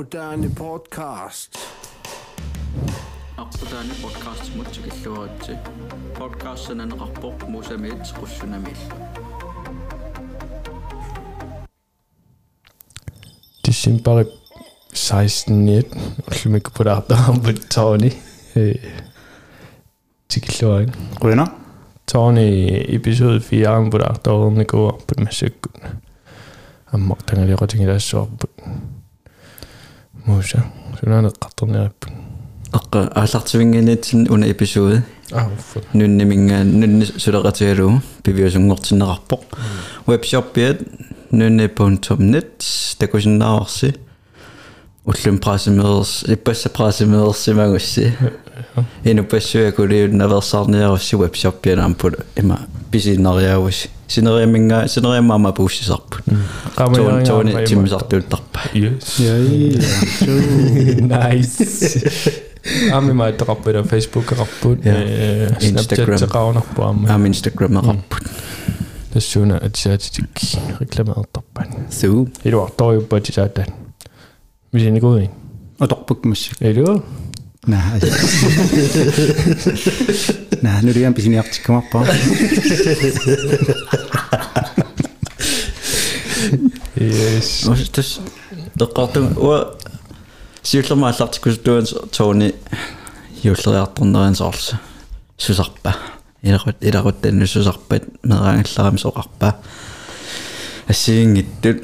Arputaani podcast. Arputaani podcast mutsikilluaratsi. Podcast-sananеқарпоқ мусамиит қуссунамиилла. December 16 уллумик пулаартаампут Tony э тикиллуарин Rønner. Tony episode 4 пулаартаорникуарпут массаккут аммар тангалиqatigilaassuarput муса сунаанеққарторнериппут Аққа аалартивингинитсин уна эпизоди аа уффут нуннимингаа нунни сулеқатигалуу пивиусунгортиннеқарпоқ вебшоппиат nunne.net такусиннаарси уллум прасимеерс иппасса прасимеерсимагусси инупассуакулиуннаверсаарниарусси вебшоппианаампут има писиннариауси синериаминга синериамаама пууссисарпут тоон тоони тиммисартуuttарпа yes Ja, nice ами май тақарпила facebook қарпут Ja. э Instagram. snapchat қаунарпуамма аам инстаграмеқарпут тассуна атсаатитик рекламеэртарпани суу илуарторюппати саатаа мисиникуи Og dog musik. илу Nej. Nej, nu er Det en bisschen jagt kommer på. yes. Тас теққарту уа сиуллермааллартикус туан тоони юуллериарторнериан соорса сусарпа илақут илақуттанну сусарпат мераангалларами соқарпа ассигингиттут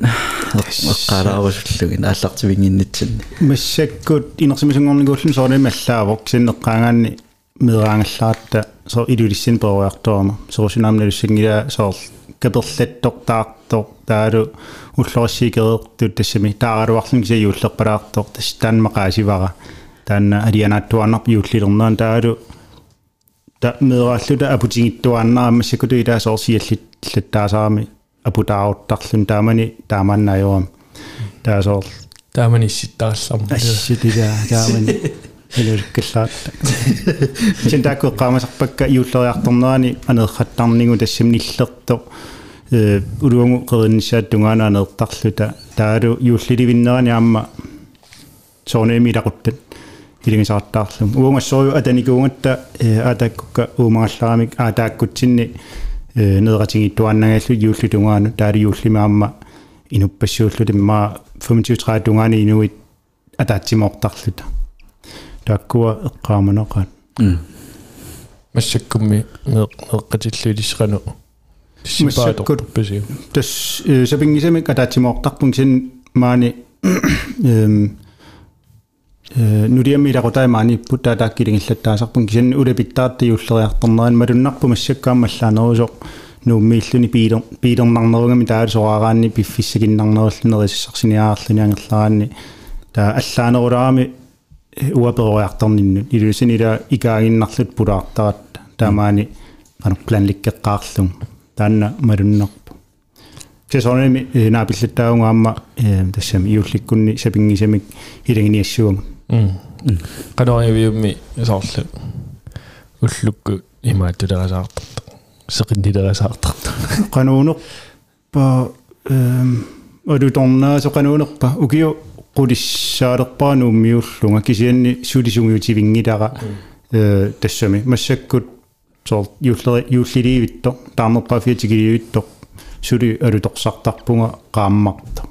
эққалаарусуллугин ааллартивингиннитсинни Massakkut inersimisuнгорникууллум соорни маллаавок синнеққаангаанни медаангалларатта соо илулисsin перуарторма соорсунаамналуссангила соор каперлаттортаартор таалу уллориссигереэртут тассами таагалуарлун кися юуллерпалаартор тас таанмақаасивара таанна алианааттуарнарп юуллилернаан таалу та медааллута апутингиттуааннаа массакуту илаа соор сиаллит латтаасаарами апутааруттарлун таамани таамааннааюам таасоор таамани исситтаралларма асситила таамани илэрккаллаатта син таакку qaamасарпакка иуллериарторнерани анеерхаттарнигу тассам ниллерто э улуангу qerinnissaat tungaana aneertarluta. Taalu иулливиннерани аама соонеми илақуттат илингисаартаарлум уунгассориу атаникуунгатта э атаккука уумагалларамик аатааккутсинни э нederатингиттуаннагаллу иулли тунгаану таали иуллима аама инуппассууллут имма 25 tungaani inuit атаатсимоортарлута тааккуа эққааманеқаат массаккумми неэққатиллуилисеқану Массаккут. паси тас э, сапингисамик атаатсимоортарпун син маани эм э нудиамми лақутай маани путта тааккилингиллаттаасарпун кисин улапиттаарти юуллериарторнеран малуннарпу массаккааммаллаанерусо нууммииллуни пилер пилернарнеругами таал сораагаанни пиффиссагиннарнеруллунерисарсиниаарлуни ангерлааанни таа аллаанерулаарами уаперориарторниннут илусинила икаагиннарлут пулаартарат таамаани кану планликкеққаарлун. Таанна малуннарпу сесонеми наапиллаттаагунгаама тассами иулликкунни сапингисамик илангиниассуама канариавиумми соорлу уллукку имааттулерасаартарта сеқиндилерасаартарта qanunерпа эм одуторнаа соqanunерпа укиу qulissaalerpaa nuummiulluga kisianni sulisugiutivinngilара э тассами массаккут соор юуллери юуллиливитто таамерпаафиатигиливитто сули алуторсартарпунга qaammarta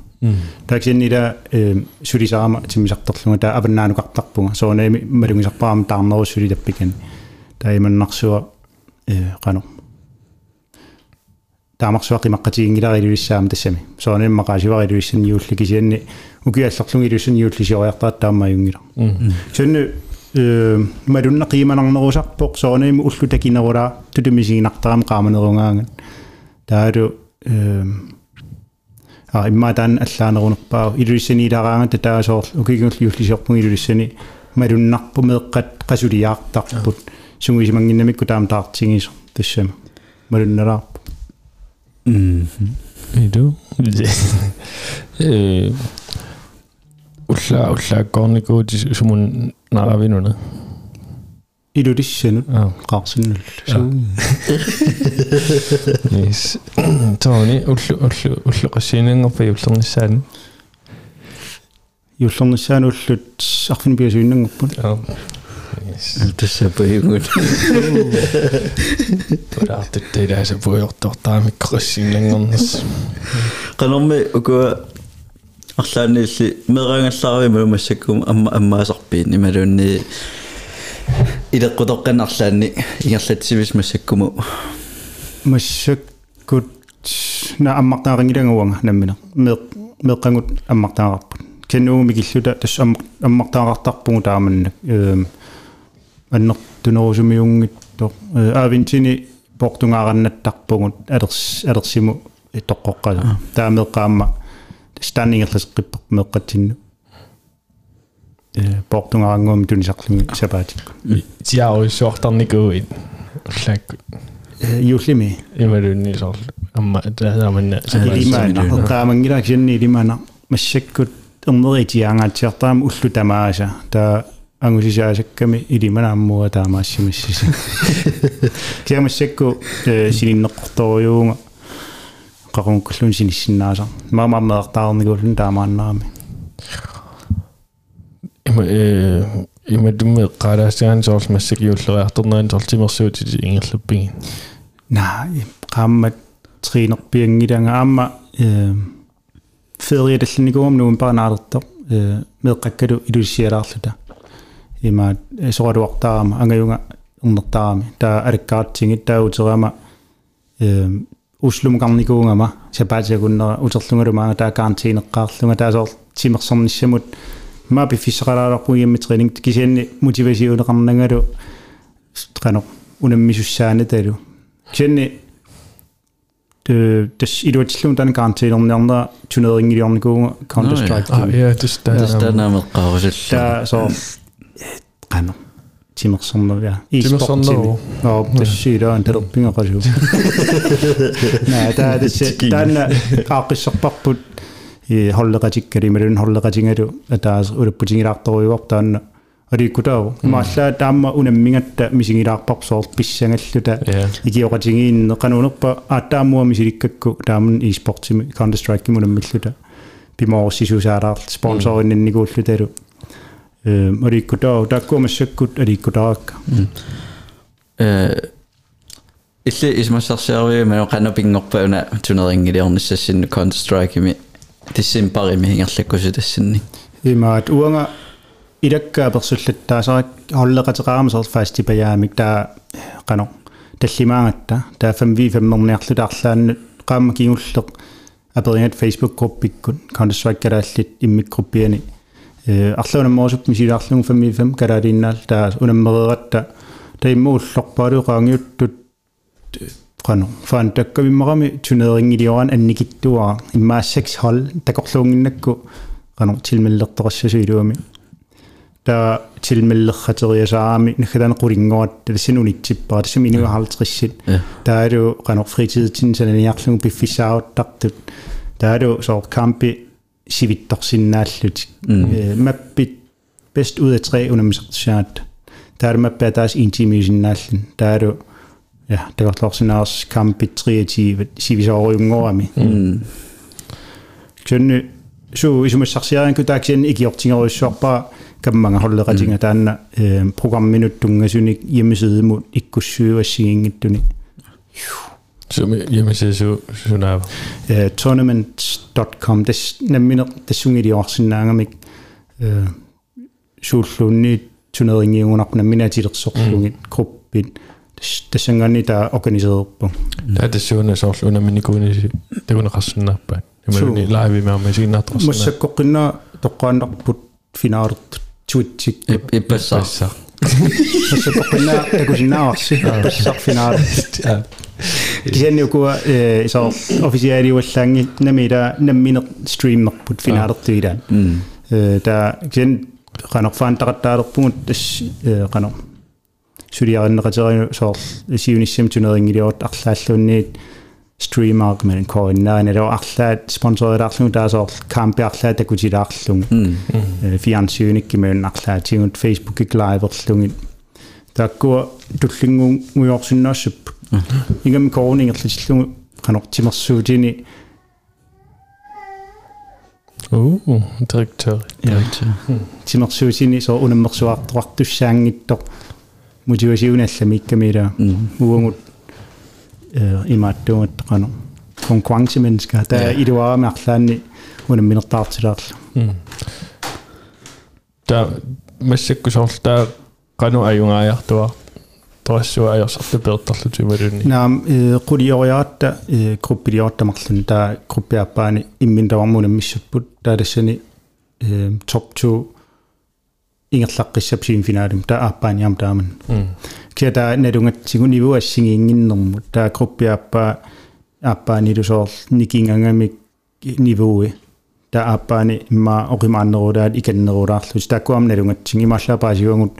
таксиннила э сулисаама тиммисарторлунга таа аваннаанукартарпунга соонеами малугисарпаама таарнеру сулитаппикани таиманнарсуа э qanu таамарсуақи маққатигингиларилуиссаама тассами. Соонеам мақаасиварилуиссан юулли кисианни укиаллерлугилуиссан юуллисиориартаат таамаюнгила сунну э малунна қиманарнерусарпоқ соонеами уллу такинерулаа тутумисигинартарам qaamanerungaangan таалу э а имма таан аллаанерунерпаа илуиссанилараангата таасоор укигул юуллисиорпун илуиссани малуннарпу меэққат қасулиаартарпут сунгисимангиннамикку таам таартингисо тассама малунналаарпу иду. Э улла уллааккорникуути сумун наравинуна илулиссанут аа qaarsinnul suu yes тони уллу уллу уллу qassiinangorpa юллернissaani юллернissaanullut арфин биасуиннангорпут Ja. тассапаюгут Tudaartut teidänsä puhujortortaa mikrossinangornas. qanarmi ukua арлаанниилли мерангаллаави малумассаккум амма аммаасарпиин ималуунни илеққутоққан арлаанни ингерлатсивис массаккуму массаккут на аммартаарингилангуанга наммина меэ меэққангут аммартаарарпут кеннууми киллута тас амма аммартаарартарпугу тааманнак эм аннертунерусумиунгитто аавинтини портунгаараннаттарпугут алерс алерсиму тоққоққаса таамеэққаама станингерласеққиппер меэққатсинну э портунгаарангуами тунисарлуги сапаатикку Tiaoissuartarnikuit. Ullak юллими imalunni soorl amma taamanna илимаана эққаамангила кисинни илимаана массаккут эрнеритиаангаатсиартаама уллу тамааса таа ангусисаасакками илиманааммуа таамаассимассиси киамассакку э сининнеққорторюунга қақункуллун синиссиннааса маамааммеэртаарнигуллун таамааннаами ima э има думме qaalaasiaan soorl massakиуллериарторнеран сортимерсуутити ингерлаппиги. на qaammat triinerpiangilanga aamma э фериаталлинигуум нуун паанаалерто э меэққаккалу илусиалаарлута имаат соралуартаама ангаюнга уннертаами таа алаккаартингит тааутерама э услумукарникуунгама сапаатиагуннера утерлунгалумаага таа карантинеққаарлунга таасоор тимерсорниссамут маапи фиссеқалааларпу ямми тренинг кисианни мотивасиунеқарнангалу қано унаммисуссаана талу кисианни э тас илуатиллун тан карантинернернера тунерингилиорникуунга counter strike Ah ja, dis der. тастанаамеққарусалла таа соо қано тимерсорнеря Тимерсорнеру. аа тассиилаан талерпингақасу наа таа тас таанна аақиссерпарпут и холлекатиккали малун холлекатингалу атаас улаппутингилаарторуйуар таанна аликкутааву мааллаа таама унаммингатта мисингилаарпарсоор писсангаллута Ja. игиоқатингиинне канунерпа ааттаамуа мисиликкакку тааман e-sportimi counter strike мунаммиллута пимоорсисусаалаар спонсориннигууллуталу э аликкутааву таккуамассаккут аликкутаакка э илли исмассарсиаруи мано канапингорпауна тунерингилиорниссассинну counter strike ми тиссим парими ингерлаккуси тассинни имаат уанга илаккаа персуллаттаасарак холлекатеқаама фастипаяамик таа қано таллимаангатта таа 5v 5мерниарлутаарлааннут qaamma kingulleq аперингат facebook группиккут counter strike калааллит иммикруппиани э арлуунаммоосуп мисилаарлугу 5v 5 калаалиннаал таа унаммереератта таиммууллорпаалу qanu faan takkavimmarami tuneeringiluaraan annikittuara immaa seks hall takorluunginnakku qanu tilmellertorassu iluami ta tilmellerxateriasaarami nakkataan qulingorat tasinunitsippaa tasum inuaharlitrissit taalu qanu fritiidtin sananiarlugu piffissaaruttartut taalu soor kampi sivittorsinnaallut mappit mm. eh, best ud af tre undermisertisaat taalu mappaa taas intimiusinnaallin taalu ja, teqarluarsinaarus kaampitriatiivat sivisoorjungoorami mm. ksunnu suu isumassarsiarianku taaksianni ikiortingerussuarpaa kammaga holleqatinga mm. taanna programminut tungasunik hjemmesideimut ikkussuuassigingittuni Sumi hjemmeside su sunaava. tournaments.com des nammine tassungiliorsinnaangamik suulluunni tuneringiungunarpu nammina tilersorlungit gruppit mm. тассангани таа органисеерпу Ja, det så er så under min ikone. Det kunne resten op. Det må ni live med mig sin adresse. массаккоққинна тоққаанарпут финаалерт туитсик иппассаа Så. массаккоққинна такусиннааварси пассар финаалерт Ja. кисанниукуа э исоо официалиуаллаанги намила намминер стримерпут финаалертуилаан э та кисен канерфаан тақаттаалерпугут тас э канер сулиариннеқатериу соор сиуниссам тунерингилиорт арлааллуунниит стримарк мен коиннаан eller арлаат спонсорилаарлугу таасоор кампи арлаат такутилаарлугу э фиансиуникки мен арлаатигут фейсбук лайверлугит тааккуа туллингу уйорсиннаассуп игам коорнингерлитиллугу канортимерсуутини уу директор Direktør. тимерсуусини соо унаммерсуартуартуссаангиттоқ мотивасиуналлами иккамила уангут э имааттугаттақано конкурренцеменнска таа илуарами арлаанни унамминертаартилаарлу та массаккусоорлтаа кану аюнгааяартуа торассуа аёрсарту пеэртарлу тималуни наам э qulioриаатта э группилиортамарлун таа группиаппаани имминтавармунаммиссаппут таалассани э топ 2 ингерлаққиссап симфинаалум таа ааппааниам тааман кия таа налунгатсигу ниву ассигиингиннэрмут таа группиаппаа ааппаанилусоор никингангамик нивуи таа ааппаани имма оқимааннерулаат иканнерулаарлу тааккуам налунгатсиг имааллаапаасигуангут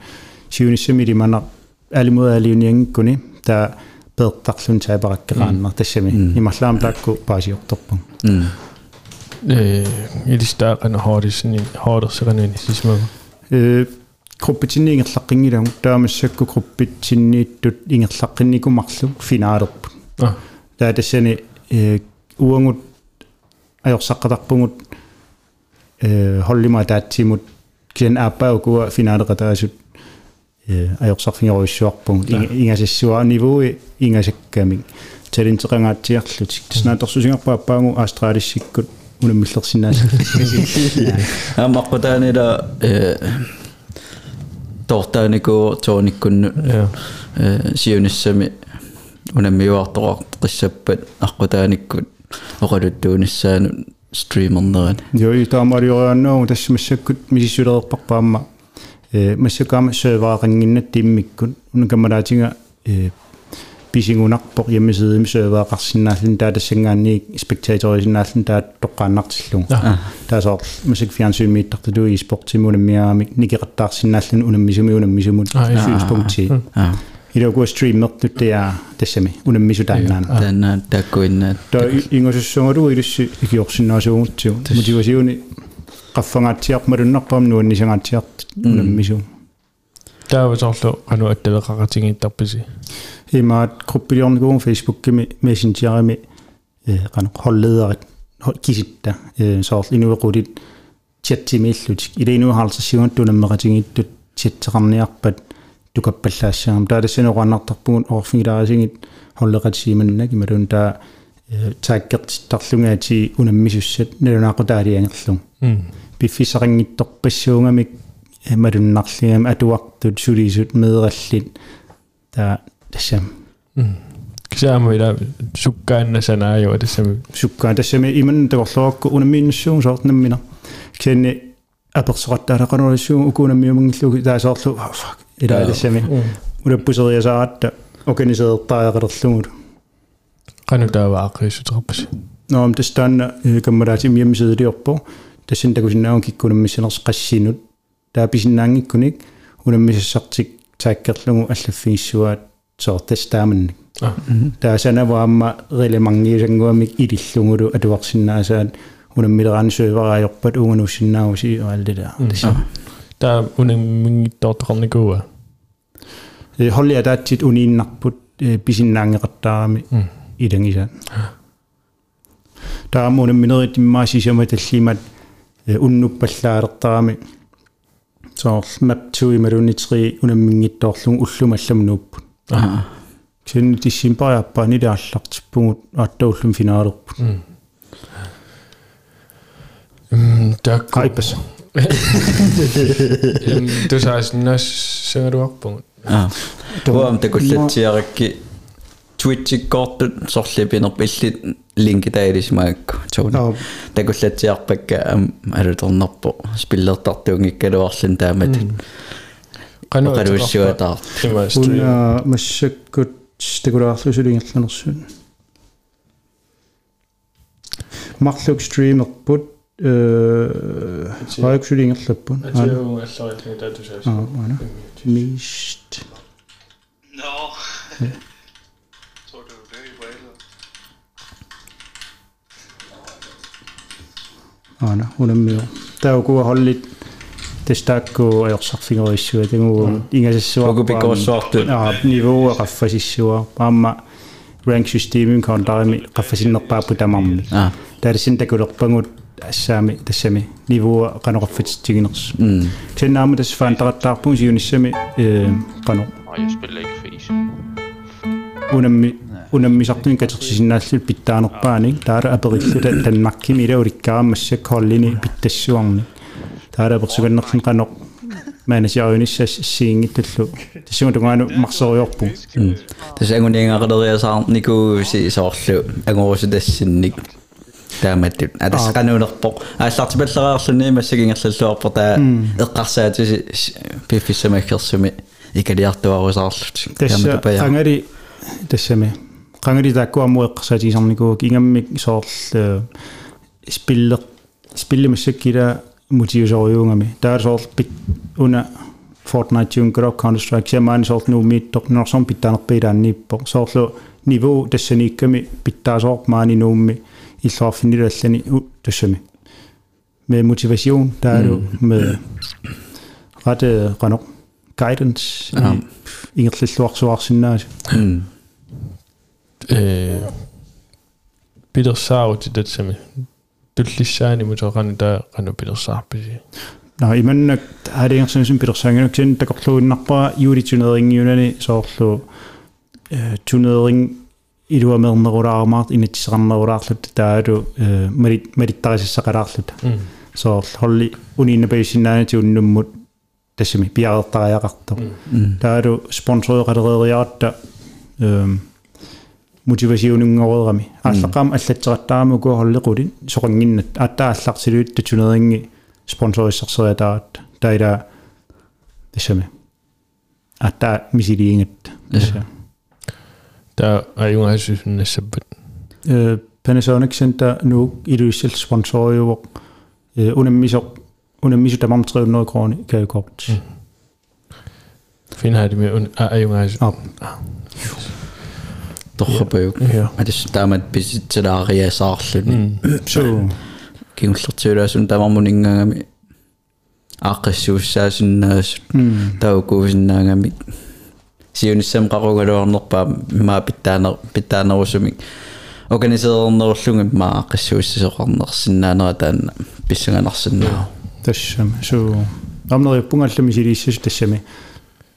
сиуниссами лиманақ алимуалиуниангкуни таа пеэртарлун таапараккерааннар тассами имарлаам таакку паасиорторпун э илистаа кана хоорисни хоорерсерануни сисмага э группитинни ингерлаққингилагу таамассакку группитсиннииттут ингерлаққинникумарлу финаалерпут а. Таа тассани э уангут аёрсаққатарпугут э холлима таатсимут киан ааппаукуа финаалеқатаасут э аёрсарфингеруиссуарпугут ингасассуа нивуи ингасаккамик талинтеқангаатсиарлутик таснааторсусингарпа аппаангу австралиссиккут унаммиллерсинаас аммаққутаанила э тортаанику тоониккунну я э сиуниссами унаммиуартоқар қиссаппат аққутааниккут оқалуттуунissaanu стримернерани Joo, taamariорааннуу тассамассаккут мисиссулерерпарпаама э массакаама серваарингиннат тиммиккут унакамалаатинга э писингунарпоқ ямисеэми серваақарсинааллун таатассангаанни спектаторисинааллун таат тоққааннартиллун таасоор масак фиансуимииттартулу и спортимунаммиаамик никеқаттаарсинааллун унаммисуми унаммисумут сюспункти аа илогуа стриммертут таа тассами унаммису тааннаана таана таккуиннаат та ингосуссонгалу илусси икиорсинаасуугутсу мотивасиуни qaffagaatiarmalunnerpam nuannisangaatiart unammisu таавасоорлу кану атталеқаратингиттарписи имаат группилиорникуун фейсбуккими мессенджерами э qanu holleerit kisitта э соорл инуеқулит чаттимииллутик илинуу хаалсассигуат тунаммеқатингиттут чаттеқарниарпат тукаппаллаассаам таалассинеқуаннартарпугут орфигилаарисигит холлеқатсииманнак ималун таа тааккертиттарлунгаати унаммисуссат налунаақутаалиангерлун м пиффисарингитторпассуугамик малуннарлигам атуартут сулисут меераллит таа тассам кисаама ила суккааннасанаажуа тассами суккаа тассами иман таgoрлуакку унаммииннассуун соортнаммина кианни аперсоқаттаалақанерисsuun укунаммиумангиллуги таасоорлу фак. Ила тассами улаппусериасааратта органисеэртаақалерлугут кану таава аққиссутерпаси ноом тастаанна каммалаати миаммисеэлиорпо тасин такусиннаун киккунаммиссинерс qassiinut тааписиннаангиккуник унаммисассартик тааккерлугу аллаффигиссуаат соортас тааманник а таасанаваамма релемангиисангуамик илиллугулу атуарсинаасаат унаммилераани сөөвараajorpat уунгаnuссиннаагуси ааллила тасса таа унаммингиттоортоқарникууа э холлиа таатсит унииннарпут писиннаангеқартаарами илангиса таама унамминерит иммаасисама таллимат уннуппаллаалертарами соорл map 2 ималунитри унаммингиттоорлугу уллумалламнууппут аа. Кин тиссимпариаппаани лааллартиппугут ааттауллум финаалерпут м так. Кайпас. Тусааснаас сагалуарпугут аа. Туам такуллатсиаракки Twitch-иккоортут сорлипинерп иллит линки таалисмаакку туна Аа. такуллатсиарпакка ам алутернерпо спиллертартунгиккалуарлун таамат стрим уна массаккут стекулаарлусулингерланерсуун марлук стримерпут э райксулингерлаппун атиу аллариатни таатусаас аа мана мист No. tror du det er ана унаммио таукуа холлит тестаакку аёрсарфигериссуа тагуу ингасассуа Укупиккорсуарту. аа нивоо qaffasissua аама rank systemim kauntarimi qaffasinnерпааппу тамарми аа таалсин такулерпагут ассаами тассами нивуу канеқарфитсигинерс м теннаама тас фаантараттаарпун сиуниссами э қано Nej, jeg spiller ikke face. унамми унаммисартуни катерсисиннааллу питтаанерпаани таара апериллута танмаккими ила уликкараммассак холлини питтассуарни таара персуганнерлин қано маанасиаруниссас сиингиттуллу тассума тунгаану марсериорпу тас ангуниангарериасаар никууси соорлу ангорусу тассинник тааматтут атас канунерпо ааллартипаллераарлуни массагингерллуарпо таа эққарсаатиси пиффиссамаккерсуми икалиартуарусаарлут тасса ангали тассами qangali taakkuammu eqqasaatigisarnikuuk moet je zo jongen mee. Daar zal una Fortnite jung grok Counter Strike man sol nu mit tok no som pittan op pedan ni po sol niveau desseni kemi pittas man mani nu mi i so finir alleni u. Med motivation, där er du med guidance ja. i engelsklæsvarsuarsinnaas. Mm. Eh, Peter Sauer til. Туллиссаани мутеқани таа қану пидерсаарписи no иманнак аалингерсунсум пилерсаангинук син такорлуиннарпара юулитунерингиунани соорлу э тунеринг илуамернерулаармаарт инатсисеқарнерулаарлут таалу э марит мариттарисассақалаарлут соорлу холли унииннапаисиннаани тиуннуммут тассами пиареэртариақарто таалу спонсориоқалериаратта эм мотивасиунунгорерами ааллаққаама аллатсеқаттаарамуку холлекулин соқангиннат ааттаа алларсилуит татунеринги спонсориссарсериатаат таила тассами ааттаа мисилиингат таа аюнгасусуннассаппат э Panasonic Center nu iluissal sponsoриуоқ э унаммисоқ унаммису тамам 300 kroner гавкорт финхаадими ун аюнгасу а торрапаюк Ja. атас таамат писитсалаариасаарлуни so киуллертиулаасун тамармунингаагами ааққиссууссаасиннаас таукуусиннаагами сиуниссам qarugaluarnerpaa маа питтаанер питтаанерусумик органисеернерлугим маа ааққиссууссисоқарнерсиннаанера таанна писсанганарсиннаа тассам so амнери пунгаллами силииссус тассами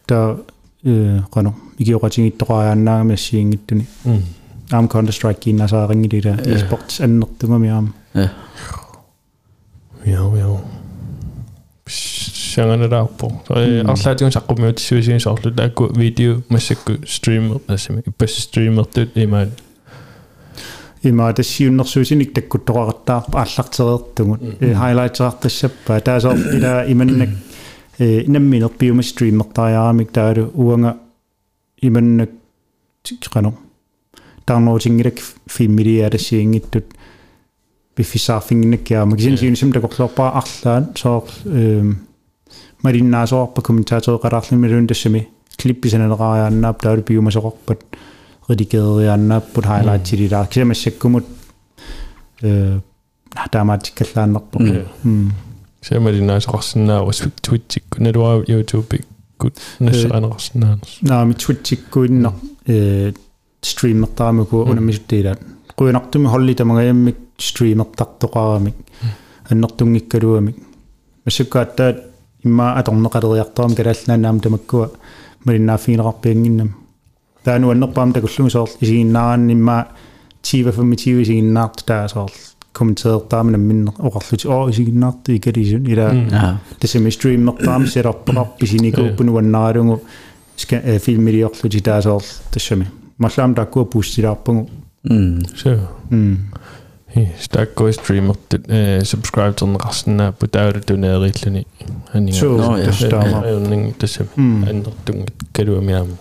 та э qano игиоqatiнгиттоqaрааннаагами ассиингиттуни аам Counter Strike киннасаарингилила esports аннертугами аама я яо яо сянганераарпо э арлаатиун саққумиутиссуисин соорлу таакку видео массакку стример ассами иппас стримертут имаат има тассиуннэрсуусиник таккуттоqartаарpa ааллартереэртугут э хайлайтерартассаппа таасоор ила иманнак э инамминерпиума стримертариарамик таалу уанга иманнак qano таарнуутингилак фиммилиаалассиингиттут биффисаарфингинаккиаама кисин сиунисам такорлуарпаа арлаан соор эм мариннаасоорпа комментаатореқалаарлимилуун тассами клипписананеқариааннаап таалу пиумасоқарпат редигериааннааппут хайлайтилилаа кисамассаккумут э таамаатиккаллааннерпо м сэмалинаасоқарсинаа was twitch налуа youtube гут нассаанеқарсинаанерс наами твитсиккуиннар э стримертаамаку унамисуттиилаат куинартуми холли тамагаяммик стримертартоқарамик аннертунгиккалуамик массуккааттаат имма аторнеқалериартарам калааллаанаам тамаккуа малиннааффигинеқарпиангиннам таану аннерпаам такуллуми соор исигиннаараан имма тива фамитива исигиннаарт таа соор комментеертаамана миннер оқарлути оо исигиннаарту икалисун ила аа тассами стриммертаам сетарпеқарписиникууппуну ваннаралугу ска филмилиорлути таасоор тассами маллаам таккуа пустилаарпугу м so м hi stakko streamer э subscribe тернеқарсинаа путаалу тунеериллуни анинга so Nå, ja. таштаама аернинг тассам м аннертунг калуамиаама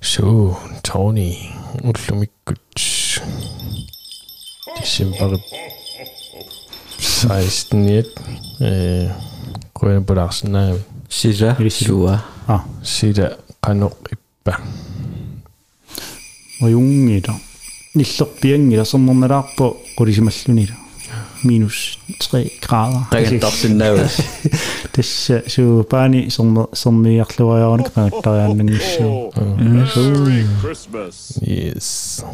so tony. Уллумиккут дисембер 16 э коен пулаарсинаа сила суа а. Сида канеқ иппа. Оюнгида ниллерпиангила сэрнерналаарпо qulisimalлунила минус 3 градер тагантарсиннаавас тасса суупаани сэрнер сэрниарлуариорник пагаттариааннангиссуу yes